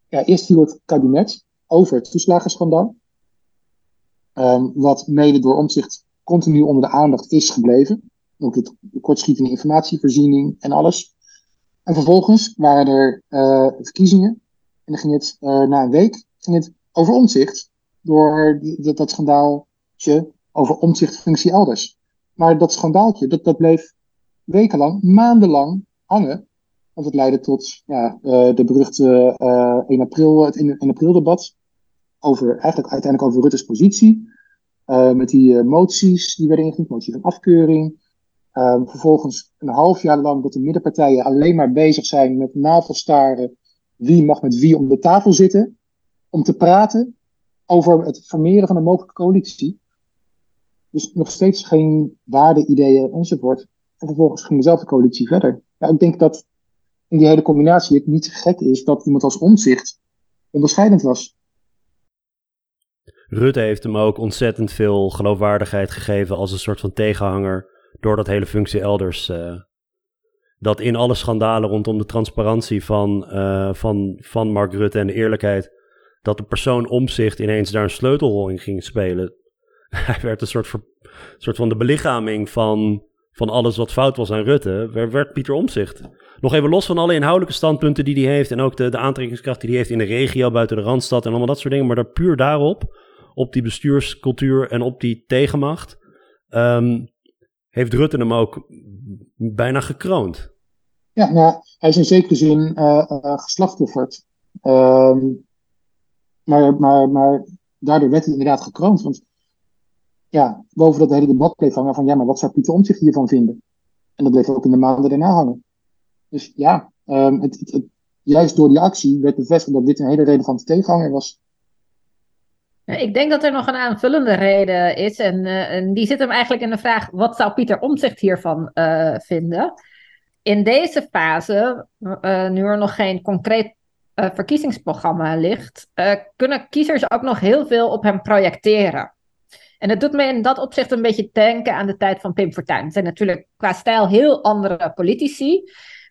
ja, eerst viel het kabinet over het toeslagenschandaal. Um, wat mede door omzicht continu onder de aandacht is gebleven. Ook het kortschietende informatievoorziening en alles. En vervolgens waren er uh, verkiezingen. En dan ging het uh, na een week ging het over omzicht. Door dat, schandaaltje over omzichtfunctie elders. Maar dat schandaaltje, dat, dat bleef wekenlang, maandenlang hangen. Want het leidde tot ja, uh, de beruchte uh, 1 april, het 1 april debat. Over, eigenlijk uiteindelijk over Rutte's positie. Met die moties die werden ingediend, motie van afkeuring. Um, vervolgens een half jaar lang dat de middenpartijen alleen maar bezig zijn met navelstaren. Wie mag met wie om de tafel zitten. Om te praten over het formeren van een mogelijke coalitie. Dus nog steeds geen waarde, ideeën enzovoort. En vervolgens ging dezelfde coalitie verder. Ja, ik denk dat in die hele combinatie het niet gek is dat iemand als omzicht onderscheidend was. Rutte heeft hem ook ontzettend veel geloofwaardigheid gegeven als een soort van tegenhanger door dat hele functie elders. Uh, dat in alle schandalen rondom de transparantie van, uh, van, van Mark Rutte en de eerlijkheid, dat de persoon omzicht ineens daar een sleutelrol in ging spelen. Hij werd een soort, soort van de belichaming van van alles wat fout was aan Rutte, werd Pieter Omzicht. Nog even los van alle inhoudelijke standpunten die hij heeft en ook de, de aantrekkingskracht die hij heeft in de regio, buiten de Randstad en allemaal dat soort dingen, maar daar puur daarop, op die bestuurscultuur en op die tegenmacht, um, heeft Rutte hem ook bijna gekroond. Ja, nou, hij is in zekere zin uh, geslachtofferd. Um, maar, maar, maar daardoor werd hij inderdaad gekroond. Want ja, boven dat hele debat bleef hangen van ja, maar wat zou Pieter Omtzigt hiervan vinden? En dat bleef ook in de maanden daarna hangen. Dus ja, het, het, juist door die actie werd bevestigd dat dit een hele relevante tegenhanger was. Ik denk dat er nog een aanvullende reden is. En, uh, en die zit hem eigenlijk in de vraag: wat zou Pieter Omtzigt hiervan uh, vinden? In deze fase, uh, nu er nog geen concreet verkiezingsprogramma ligt, kunnen kiezers ook nog heel veel op hem projecteren. En dat doet me in dat opzicht een beetje denken aan de tijd van Pim Fortuyn. Het zijn natuurlijk qua stijl heel andere politici.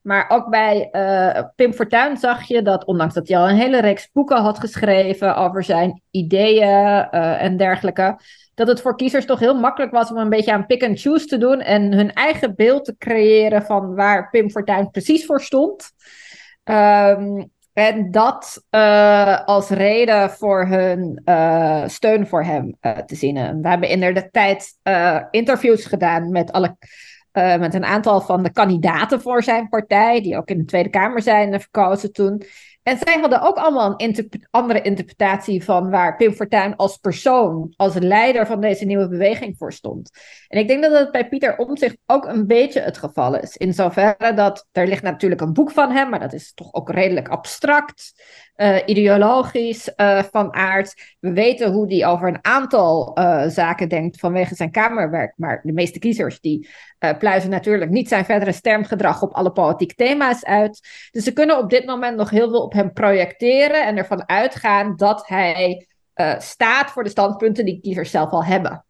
Maar ook bij uh, Pim Fortuyn zag je dat, ondanks dat hij al een hele reeks boeken had geschreven over zijn ideeën uh, en dergelijke, dat het voor kiezers toch heel makkelijk was om een beetje aan pick and choose te doen en hun eigen beeld te creëren van waar Pim Fortuyn precies voor stond. Um, en dat uh, als reden voor hun steun voor hem te zien. we hebben in de tijd interviews gedaan met, alle, met een aantal van de kandidaten voor zijn partij, die ook in de Tweede Kamer zijn verkozen toen. En zij hadden ook allemaal een andere interpretatie van waar Pim Fortuyn als persoon, als leider van deze nieuwe beweging voor stond. En ik denk dat dat bij Pieter Omtzigt ook een beetje het geval is. In zoverre dat er ligt natuurlijk een boek van hem, maar dat is toch ook redelijk abstract. Uh, ideologisch uh, van aard. We weten hoe die over een aantal uh, zaken denkt vanwege zijn kamerwerk. Maar de meeste kiezers die pluizen natuurlijk niet zijn verdere stemgedrag op alle politieke thema's uit. Dus ze kunnen op dit moment nog heel veel op hem projecteren en ervan uitgaan dat hij staat voor de standpunten die kiezers zelf al hebben.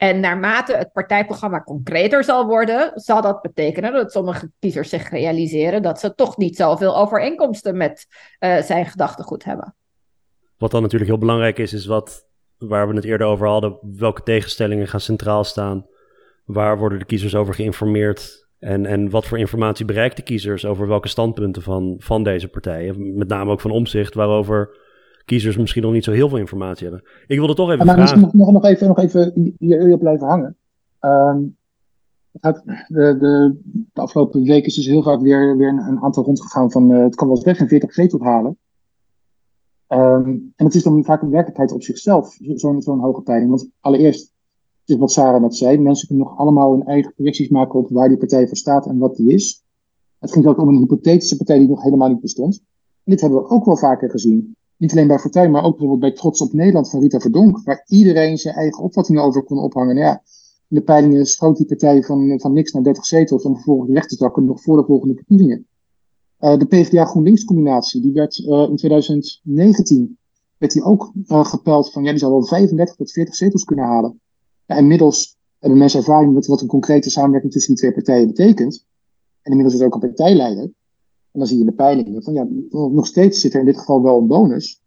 En naarmate het partijprogramma concreter zal worden, zal dat betekenen dat sommige kiezers zich realiseren dat ze toch niet zoveel overeenkomsten met uh, zijn gedachtegoed hebben. Wat dan natuurlijk heel belangrijk is, is wat, waar we het eerder over hadden, welke tegenstellingen gaan centraal staan, waar worden de kiezers over geïnformeerd? En, en wat voor informatie bereikt de kiezers over welke standpunten van, van deze partijen, met name ook van omzicht, waarover kiezers misschien nog niet zo heel veel informatie hebben. Ik wilde toch even maar vragen... Nog, nog, nog even, nog even hier blijven hangen. Um, de, de, de, afgelopen week is dus heel vaak weer, weer een, een aantal rondgegaan van uh, het kan wel eens 46 zetels halen. Um, en het is dan vaak een werkelijkheid op zichzelf, zo'n zo hoge peiling. Want allereerst, is wat Sarah net zei, mensen kunnen nog allemaal hun eigen projecties maken op waar die partij voor staat en wat die is. Het ging ook om een hypothetische partij die nog helemaal niet bestond. En dit hebben we ook wel vaker gezien niet alleen bij Fortuyn, maar ook bijvoorbeeld bij Trots op Nederland van Rita Verdonk, waar iedereen zijn eigen opvattingen over kon ophangen. Nou ja, in de peilingen schoot die partij van, van niks naar 30 zetels en vervolgens de rechterzakken nog voor de volgende verkiezingen. Uh, de PvdA GroenLinks combinatie, die werd uh, in 2019 werd die ook uh, gepeld van ja, die zou wel 35 tot 40 zetels kunnen halen. Ja, inmiddels hebben mensen ervaring met wat een concrete samenwerking tussen die twee partijen betekent. En inmiddels is ook een partijleider. En dan zie je in de peilingen van ja, nog steeds zit er in dit geval wel een bonus.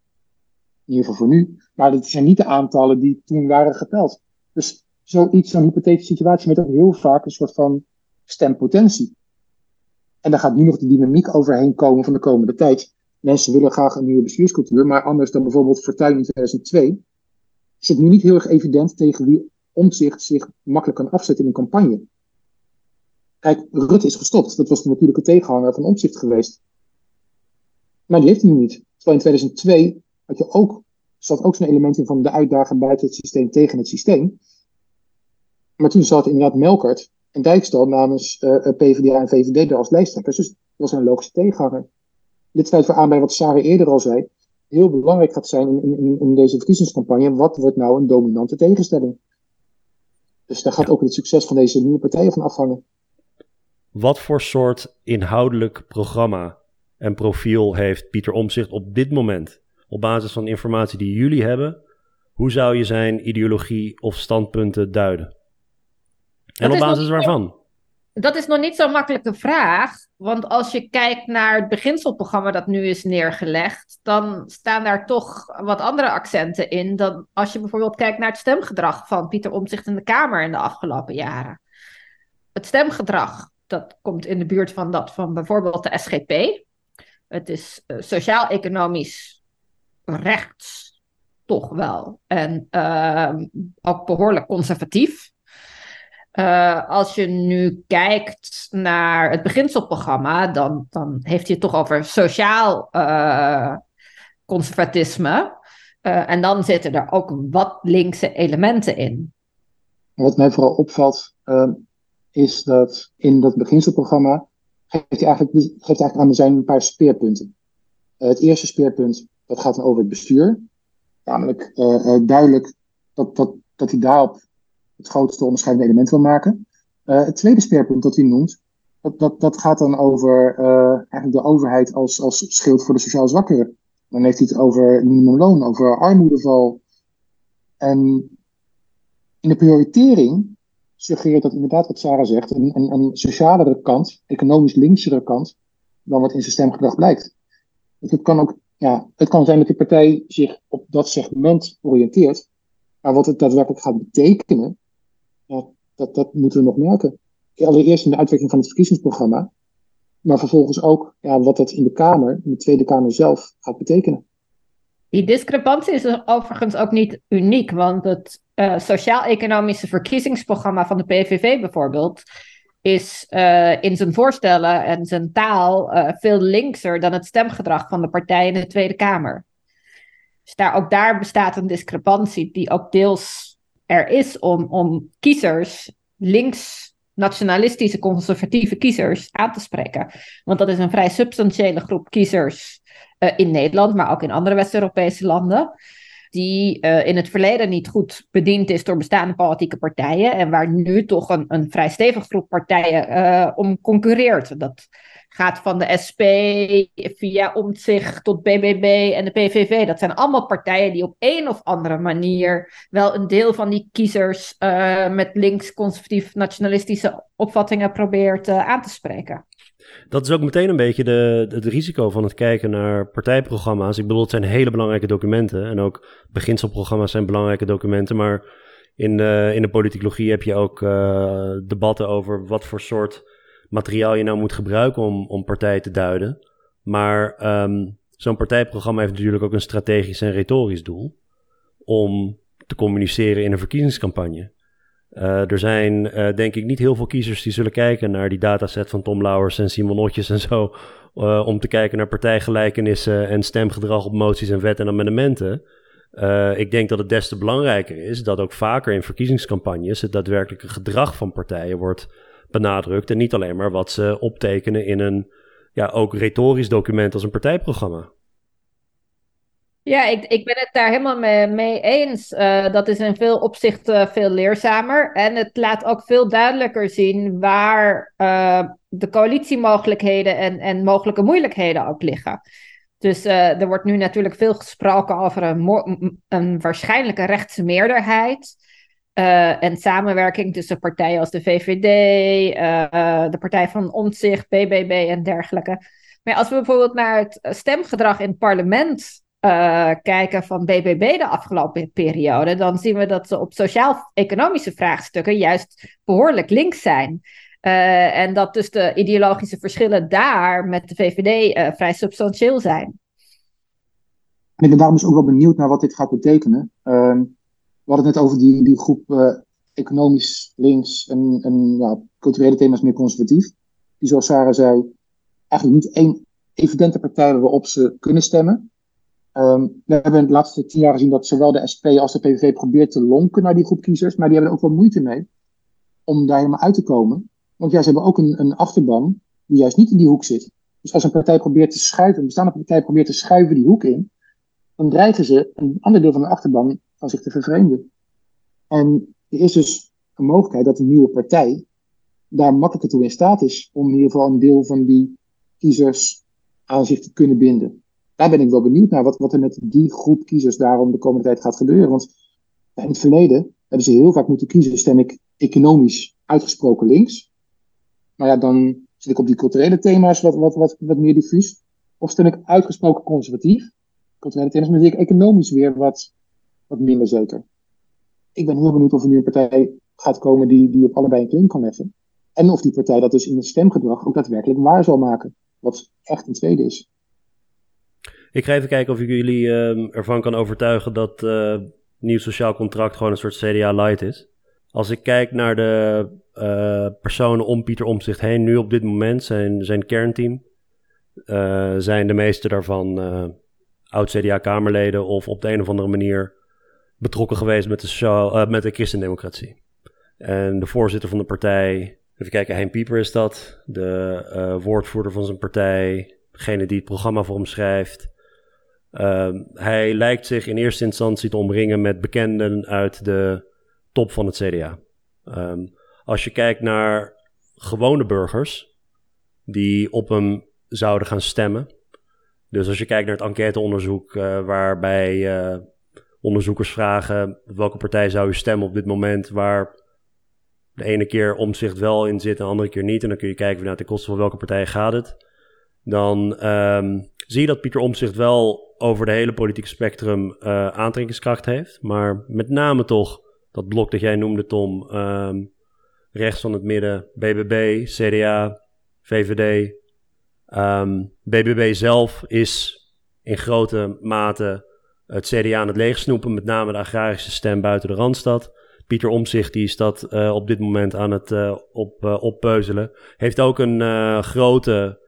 In ieder geval voor nu. Maar dat zijn niet de aantallen die toen waren geteld. Dus zoiets, zo'n hypothetische situatie met ook heel vaak een soort van stempotentie. En daar gaat nu nog de dynamiek overheen komen van de komende tijd. Mensen willen graag een nieuwe bestuurscultuur, maar anders dan bijvoorbeeld Fortuyn in 2002, is het nu niet heel erg evident tegen wie omzicht zich makkelijk kan afzetten in een campagne. Kijk, Rutte is gestopt. Dat was de natuurlijke tegenhanger van Omzicht geweest. Maar die heeft hij nu niet. Terwijl in 2002 had je ook, zat ook zo'n element in van de uitdager buiten het systeem tegen het systeem. Maar toen zat inderdaad Melkert en Dijkstal namens uh, eh, eh, PvdA en VVD er als lijsttrekkers. Dus dat was een logische tegenhanger. Dit sluit voor aan bij wat Sarah eerder al zei. Heel belangrijk gaat zijn in, in, in deze verkiezingscampagne. Wat wordt nou een dominante tegenstelling? Dus daar gaat ook het succes van deze nieuwe partijen van afhangen. Wat voor soort inhoudelijk programma en profiel heeft Pieter Omzicht op dit moment? Op basis van informatie die jullie hebben, hoe zou je zijn ideologie of standpunten duiden? En op basis waarvan? Dat is nog niet zo'n makkelijke vraag. Want als je kijkt naar het beginselprogramma dat nu is neergelegd, dan staan daar toch wat andere accenten in dan als je bijvoorbeeld kijkt naar het stemgedrag van Pieter Omzicht in de Kamer in de afgelopen jaren. Het stemgedrag dat komt in de buurt van dat van bijvoorbeeld de SGP. Het is uh, sociaal-economisch rechts, toch wel. En uh, ook behoorlijk conservatief. Uh, als je nu kijkt naar het beginselprogramma, dan, dan heeft hij het toch over sociaal uh, conservatisme. En dan zitten er ook wat linkse elementen in. Wat mij vooral opvalt, ehm, is dat in dat beginselprogramma geeft hij eigenlijk, geeft eigenlijk aan zijn een paar speerpunten. Uh, het eerste speerpunt, dat gaat dan over het bestuur. Namelijk uh, uh, duidelijk dat, dat, dat hij daarop het grootste onderscheidende element wil maken. het tweede speerpunt dat hij noemt, dat, dat, dat gaat dan over eigenlijk de overheid als, als schild voor de sociaal zwakkeren. Dan heeft hij het over minimumloon, over armoedeval. En in de prioritering suggereert dat inderdaad wat Sarah zegt, een, een, een socialere kant, economisch linksere kant, dan wat in zijn stemgedrag blijkt. Dus het kan ook, ja, het kan zijn dat de partij zich op dat segment oriënteert, maar wat het daadwerkelijk gaat betekenen, dat, dat moeten we nog merken. Allereerst in de uitwerking van het verkiezingsprogramma, maar vervolgens ook ja, wat dat in de Kamer, in de Tweede Kamer zelf, gaat betekenen. Die discrepantie is overigens ook niet uniek, want het uh, sociaal-economische verkiezingsprogramma van de PVV bijvoorbeeld is uh, in zijn voorstellen en zijn taal uh, veel linkser dan het stemgedrag van de partij in de Tweede Kamer. Dus daar, ook daar bestaat een discrepantie die ook deels er is om, om kiezers, links nationalistische conservatieve kiezers aan te spreken. Want dat is een vrij substantiële groep kiezers in Nederland, maar ook in andere West-Europese landen die uh, in het verleden niet goed bediend is door bestaande politieke partijen en waar nu toch een, een vrij stevig groep partijen uh, om concurreert. Dat gaat van de SP via Omtzigt tot BBB en de PVV. Dat zijn allemaal partijen die op een of andere manier wel een deel van die kiezers uh, met links-conservatief-nationalistische opvattingen probeert aan te spreken. Dat is ook meteen een beetje de, het risico van het kijken naar partijprogramma's. Ik bedoel, het zijn hele belangrijke documenten. En ook beginselprogramma's zijn belangrijke documenten. Maar in de, in de politicologie heb je ook uh, debatten over wat voor soort materiaal je nou moet gebruiken om, om partijen te duiden. Maar um, zo'n partijprogramma heeft natuurlijk ook een strategisch en retorisch doel. Om te communiceren in een verkiezingscampagne. Uh, er zijn uh, denk ik niet heel veel kiezers die zullen kijken naar die dataset van Tom Lauwers en Simon Otjes en zo. Uh, om te kijken naar partijgelijkenissen en stemgedrag op moties en wetten en amendementen. ik denk dat het des te belangrijker is dat ook vaker in verkiezingscampagnes het daadwerkelijke gedrag van partijen wordt benadrukt. En niet alleen maar wat ze optekenen in een ja, ook retorisch document als een partijprogramma. Ja, ik, ik ben het daar helemaal mee, mee eens. Uh, dat is in veel opzichten veel leerzamer. En het laat ook veel duidelijker zien waar uh, de coalitiemogelijkheden en, en mogelijke moeilijkheden ook liggen. Dus uh, er wordt nu natuurlijk veel gesproken over een, een waarschijnlijke rechtse meerderheid. en samenwerking tussen partijen als de VVD, de Partij van Omtzigt, BBB en dergelijke. Maar als we bijvoorbeeld naar het stemgedrag in het parlement uh, kijken van BBB de afgelopen periode, dan zien we dat ze op sociaal-economische vraagstukken juist behoorlijk links zijn. Uh, en dat dus de ideologische verschillen daar met de VVD eh, vrij substantieel zijn. Ik ben daarom dus ook wel benieuwd naar wat dit gaat betekenen. Ehm, we hadden het net over die, die groep economisch links en, en ja, culturele thema's meer conservatief. Die zoals Sarah zei, eigenlijk niet één evidente partij waarop ze kunnen stemmen. Um, we hebben de laatste tien jaar gezien dat zowel de SP als de PVV probeert te lonken naar die groep kiezers, maar die hebben er ook wel moeite mee om daar helemaal uit te komen. Want ze hebben ook een, een achterban die juist niet in die hoek zit. Dus als een partij probeert te schuiven, een bestaande partij probeert te schuiven die hoek in, dan dreigen ze een ander deel van de achterban van zich te vervreemden. En er is dus een mogelijkheid dat een nieuwe partij daar makkelijker toe in staat is om in ieder geval een deel van die kiezers aan zich te kunnen binden daar ben ik wel benieuwd naar wat, wat er met die groep kiezers daarom de komende tijd gaat gebeuren. Want in het verleden hebben ze heel vaak moeten kiezen, stem ik economisch uitgesproken links. Maar ja, dan zit ik op die culturele thema's wat, wat, wat, wat meer diffuus. Of stem ik uitgesproken conservatief. Culturele thema's, maar zit ik economisch weer wat, wat minder zeker. Ik ben heel benieuwd of er nu een partij gaat komen die, die op allebei een claim kan leggen. En of die partij dat dus in het stemgedrag ook daadwerkelijk waar zal maken. Wat echt een tweede is. Ik ga even kijken of ik jullie uh, ervan kan overtuigen dat uh, nieuw sociaal contract gewoon een soort CDA light is. Als ik kijk naar de uh, personen om Pieter Omtzigt heen, nu op dit moment, zijn, zijn kernteam, uh, zijn de meeste daarvan oud-CDA-kamerleden of op de een of andere manier betrokken geweest met de, sociaal, met de christendemocratie. En de voorzitter van de partij, even kijken, Hein Pieper is dat, de woordvoerder van zijn partij, degene die het programma voor hem schrijft, uh, hij lijkt zich in eerste instantie te omringen met bekenden uit de top van het CDA. Um, als je kijkt naar gewone burgers die op hem zouden gaan stemmen. Dus als je kijkt naar het enquêteonderzoek, uh, waarbij uh, onderzoekers vragen welke partij zou je stemmen op dit moment, waar de ene keer omzicht wel in zit en de andere keer niet. En dan kun je kijken vanuit de kosten van welke partij gaat het. Dan um, zie je dat Pieter Omzicht wel over de hele politieke spectrum uh, aantrekkingskracht heeft. Maar met name toch dat blok dat jij noemde, Tom. Um, rechts van het midden, BBB, CDA, VVD. Um, ehm, BBB zelf is in grote mate het CDA aan het leegsnoepen. Met name de agrarische stem buiten de Randstad. Pieter Omzicht die is dat uh, op dit moment aan het uh, op, oppeuzelen. Heeft ook een grote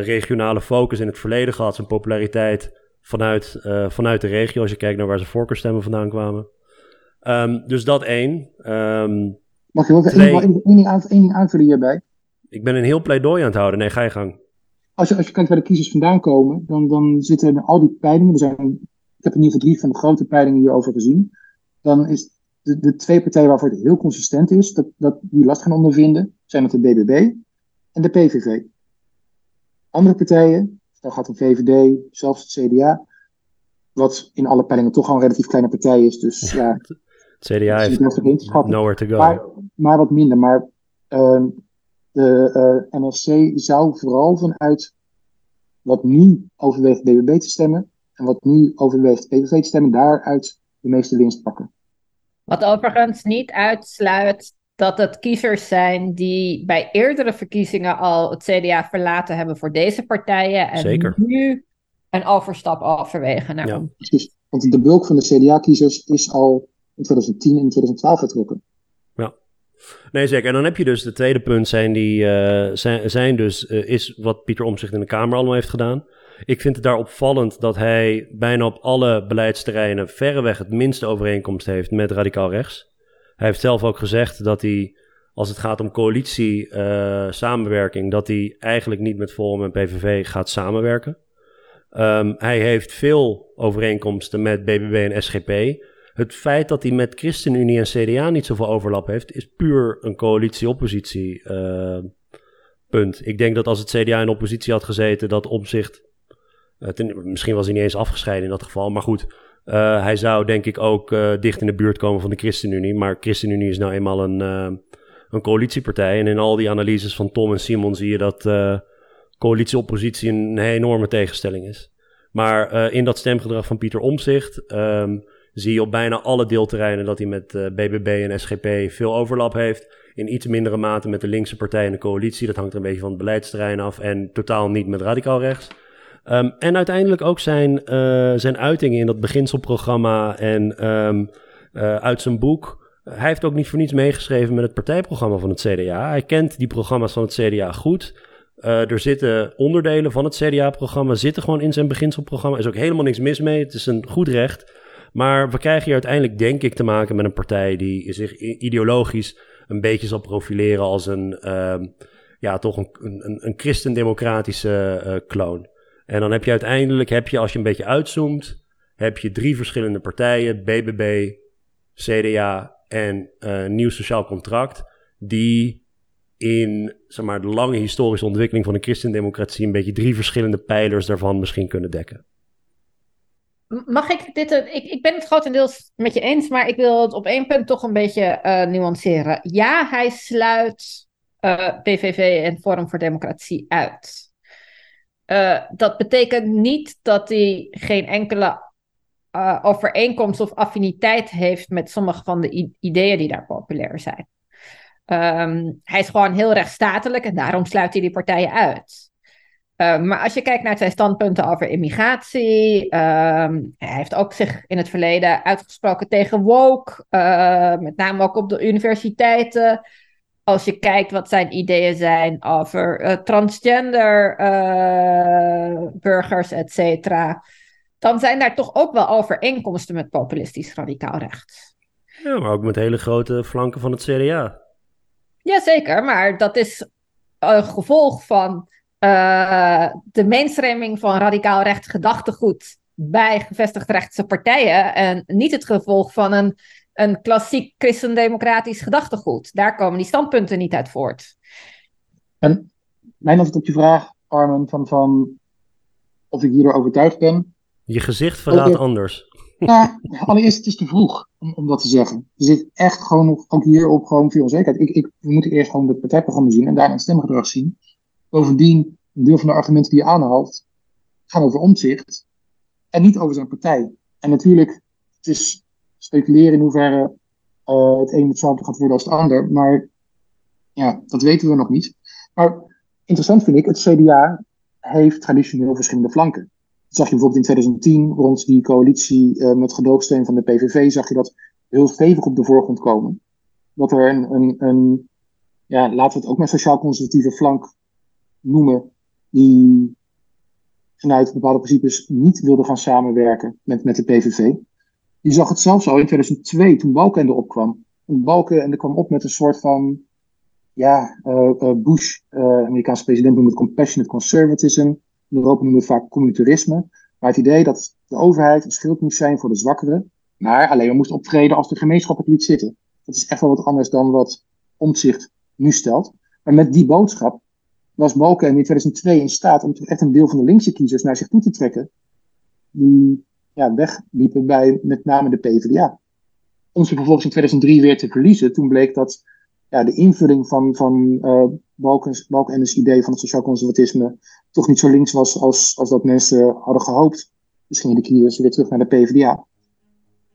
regionale focus in het verleden gehad. Zijn populariteit vanuit, uh, vanuit de regio, als je kijkt naar waar zijn voorkeurstemmen vandaan kwamen. Um, dus dat één. Um, Mag je wel één, één, ding aan, één ding aanvullen hierbij? Ik ben een heel pleidooi aan het houden. Nee, ga je gang. als je, als je kijkt waar de kiezers vandaan komen, dan, dan zitten al die peilingen, er zijn, ik heb in ieder geval drie van de grote peilingen hierover gezien, dan is de, de twee partijen waarvoor het heel consistent is, dat, dat die last gaan ondervinden, zijn dat de BBB en de PVV. Andere partijen, daar gaat de VVD, zelfs het CDA, wat in alle peilingen toch al een relatief kleine partij is, dus ja. Het CDA heeft nowhere to go. Maar, maar wat minder, maar uh, de uh, NSC zou vooral vanuit wat nu overweegt BBB te stemmen en wat nu overweegt PVV te stemmen, daaruit de meeste winst pakken. Wat overigens niet uitsluit dat het kiezers zijn die bij eerdere verkiezingen al het CDA verlaten hebben voor deze partijen. En Zeker. nu een overstap overwegen naar Ja. Precies. Want de bulk van de CDA-kiezers is al in 2010 en 2012 vertrokken. Nee, zeker. En dan heb je dus, de tweede punt zijn, die, eh, zijn, zijn dus, eh, is wat Pieter Omtzigt in de Kamer allemaal heeft gedaan. Ik vind het daar opvallend dat hij bijna op alle beleidsterreinen verreweg het minste overeenkomst heeft met radicaal rechts. Hij heeft zelf ook gezegd dat hij, als het gaat om coalitie, eh, samenwerking, dat hij eigenlijk niet met Forum en PVV gaat samenwerken. Ehm, hij heeft veel overeenkomsten met BBB en SGP. Het feit dat hij met ChristenUnie en CDA niet zoveel overlap heeft, is puur een coalitie-oppositie eh, punt. Ik denk dat als het CDA in oppositie had gezeten, dat opzicht. eh, misschien was hij niet eens afgescheiden in dat geval, maar goed. Eh, hij zou denk ik ook eh, dicht in de buurt komen van de ChristenUnie. Maar ChristenUnie is nou eenmaal een, eh, een coalitiepartij. En in al die analyses van Tom en Simon zie je dat coalitie-oppositie een enorme tegenstelling is. Maar in dat stemgedrag van Pieter Omzicht zie je op bijna alle deelterreinen dat hij met BBB en SGP veel overlap heeft. In iets mindere mate met de linkse partij in de coalitie. Dat hangt er een beetje van het beleidsterrein af. En totaal niet met radicaal rechts. Ehm, en uiteindelijk ook zijn, eh, zijn uitingen in dat beginselprogramma en ehm, eh, uit zijn boek. Hij heeft ook niet voor niets meegeschreven met het partijprogramma van het CDA. Hij kent die programma's van het CDA goed. Eh, er zitten onderdelen van het CDA-programma zitten gewoon in zijn beginselprogramma. Er is ook helemaal niks mis mee. Het is een goed recht. Maar we krijgen hier uiteindelijk, denk ik, te maken met een partij die zich ideologisch een beetje zal profileren als een, ehm, ja, toch een, een, een christendemocratische kloon. En dan heb je uiteindelijk, heb je, als je een beetje uitzoomt, heb je drie verschillende partijen, BBB, CDA en eh, Nieuw Sociaal Contract, die in zeg maar, de lange historische ontwikkeling van de christendemocratie een beetje drie verschillende pijlers daarvan misschien kunnen dekken. Mag ik dit? eh, Ik, ik ben het grotendeels met je eens, maar ik wil het op één punt toch een beetje eh, nuanceren. Ja, hij sluit eh, PVV en Forum voor Democratie uit. Eh, dat betekent niet dat hij geen enkele eh, overeenkomst of affiniteit heeft met sommige van de ideeën die daar populair zijn. Ehm, hij is gewoon heel rechtsstatelijk en daarom sluit hij die partijen uit. Uh, maar als je kijkt naar zijn standpunten over immigratie, um, hij heeft ook zich in het verleden uitgesproken tegen woke, uh, met name ook op de universiteiten. Als je kijkt wat zijn ideeën zijn over uh, transgender burgers, et cetera, dan zijn daar toch ook wel overeenkomsten met populistisch radicaal rechts. Ja, maar ook met hele grote flanken van het CDA. Jazeker, maar dat is een gevolg van uh, de mainstreaming van radicaal rechts gedachtegoed bij gevestigd rechtse partijen en niet het gevolg van een, een klassiek christendemocratisch gedachtegoed. Daar komen die standpunten niet uit voort. En mijn antwoord op je vraag, Armen, van, van of ik hierdoor overtuigd ben. Je gezicht verraadt okay. anders. Nou, allereerst, het is te vroeg om, om dat te zeggen. Er zit echt gewoon nog, ook hierop gewoon veel onzekerheid. Ik, ik, we moeten eerst gewoon het partijprogramma zien en daarna het stemgedrag zien. Bovendien, een deel van de argumenten die je aanhaalt, gaan over omzicht en niet over zijn partij. En natuurlijk, het is speculeren in hoeverre uh, het een hetzelfde gaat worden als het ander, maar ja, dat weten we nog niet. Maar interessant vind ik, het CDA heeft traditioneel verschillende flanken. Dat zag je bijvoorbeeld in 2010 rond die coalitie uh, met gedoogsteun van de PVV, zag je dat heel stevig op de voorgrond komen. Dat er een, een, een ja, laten we het ook maar sociaal-conservatieve flank noemen, die vanuit bepaalde principes niet wilde gaan samenwerken met, met de PVV. Je zag het zelfs al in 2002, toen Balkenende opkwam. En Balkenende kwam op met een soort van ja, Bush, Amerikaanse president, noemde het compassionate conservatism. In Europa noemen het vaak communitarisme. Maar het idee dat de overheid een schild moest zijn voor de zwakkeren, maar alleen maar moest optreden als de gemeenschap het liet zitten. Dat is echt wel wat anders dan wat Omtzigt nu stelt. Maar met die boodschap was Balken in 2002 in staat om echt een deel van de linkse kiezers naar zich toe te trekken. Die ja, wegliepen bij met name de PvdA. Om ze vervolgens in 2003 weer te verliezen. Toen bleek dat ja, de invulling van, van uh, Balkens, Balkenen's idee van het sociaal conservatisme toch niet zo links was als, als dat mensen hadden gehoopt. Dus gingen de kiezers weer terug naar de PvdA.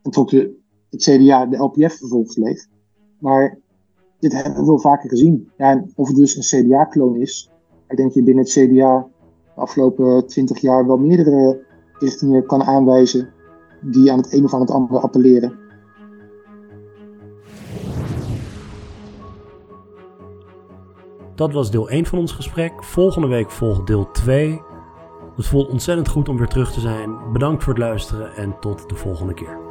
En trok de, het CDA de LPF vervolgens leeg. Maar dit hebben we wel vaker gezien. Ja, en of het dus een CDA-kloon is. Ik denk je binnen het CDA de afgelopen twintig jaar wel meerdere richtingen kan aanwijzen die aan het een of aan het andere appelleren. Dat was deel 1 van ons gesprek. Volgende week volgt deel 2. Het voelt ontzettend goed om weer terug te zijn. Bedankt voor het luisteren en tot de volgende keer.